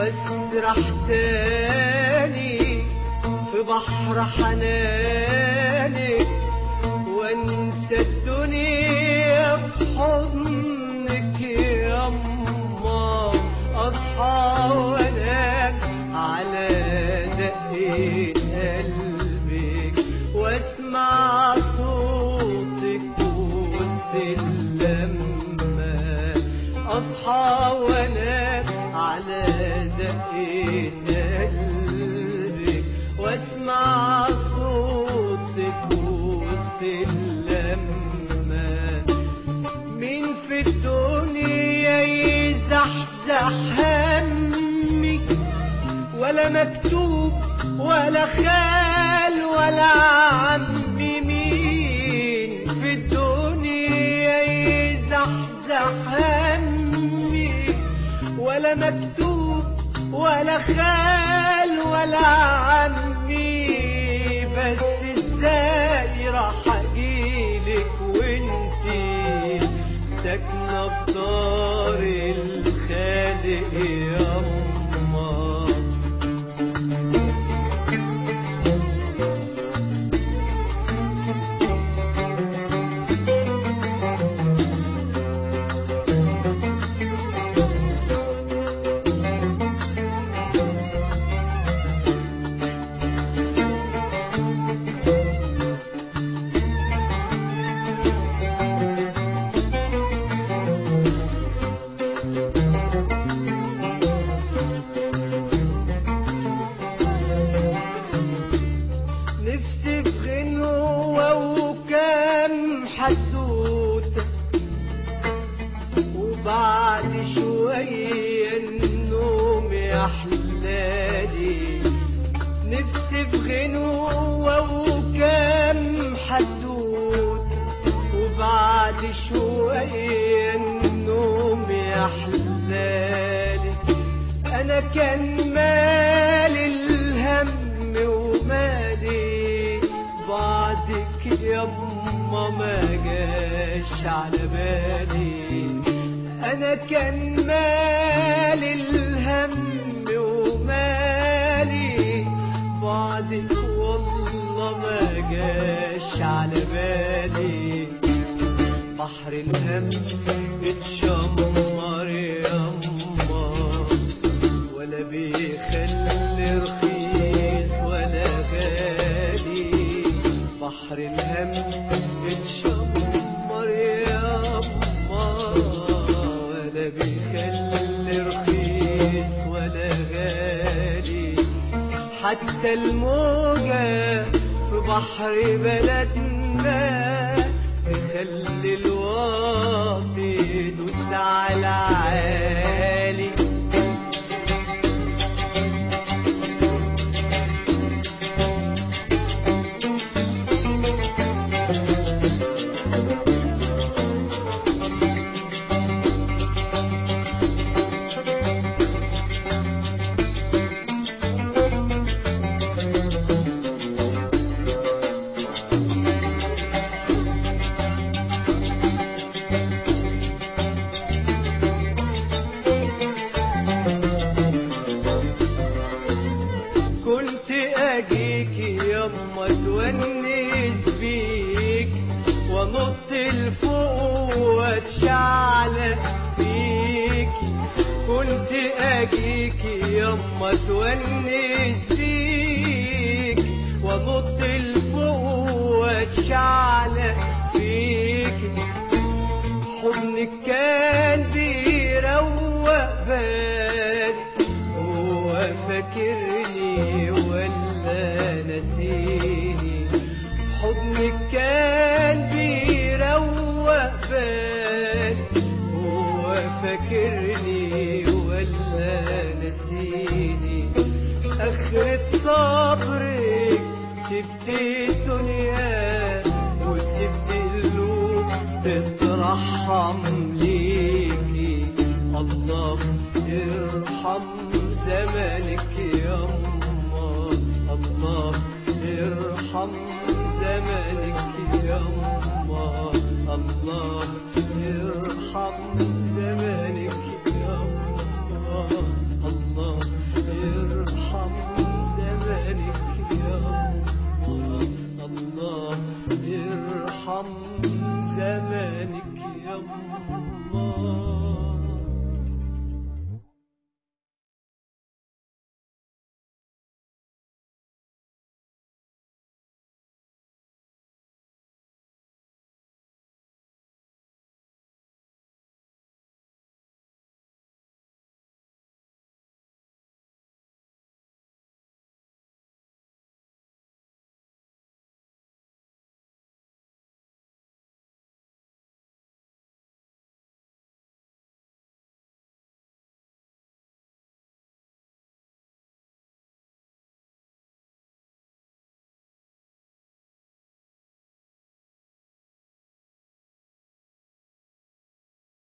واسرح تاني في بحر حنانك وانسى الدنيا في حضنك يا اصحى دقة قلبك واسمع صوتك وسط اللمة مين في الدنيا يزحزح همي ولا مكتوب ولا خال ولا خال ولا عمي بس إزاي راح أجيلك وانتي ساكنة في دار الخالق. كان مالي الهم ومالي. بعدك يما ما جاش على بالي. أنا كان مالي الهم ومالي. بعدك والله ما جاش على بالي. بحر الهم حتى الموجة في بحر بلدنا. تخلي الواطي يدوس على عالي كنت أجيك يما تونس بيك ونط لفوق واتشعلق فيك. حضنك كان فاكرني ولا نسيني. آخرة صبرك سبت الدنيا وسبت القلوب تترحم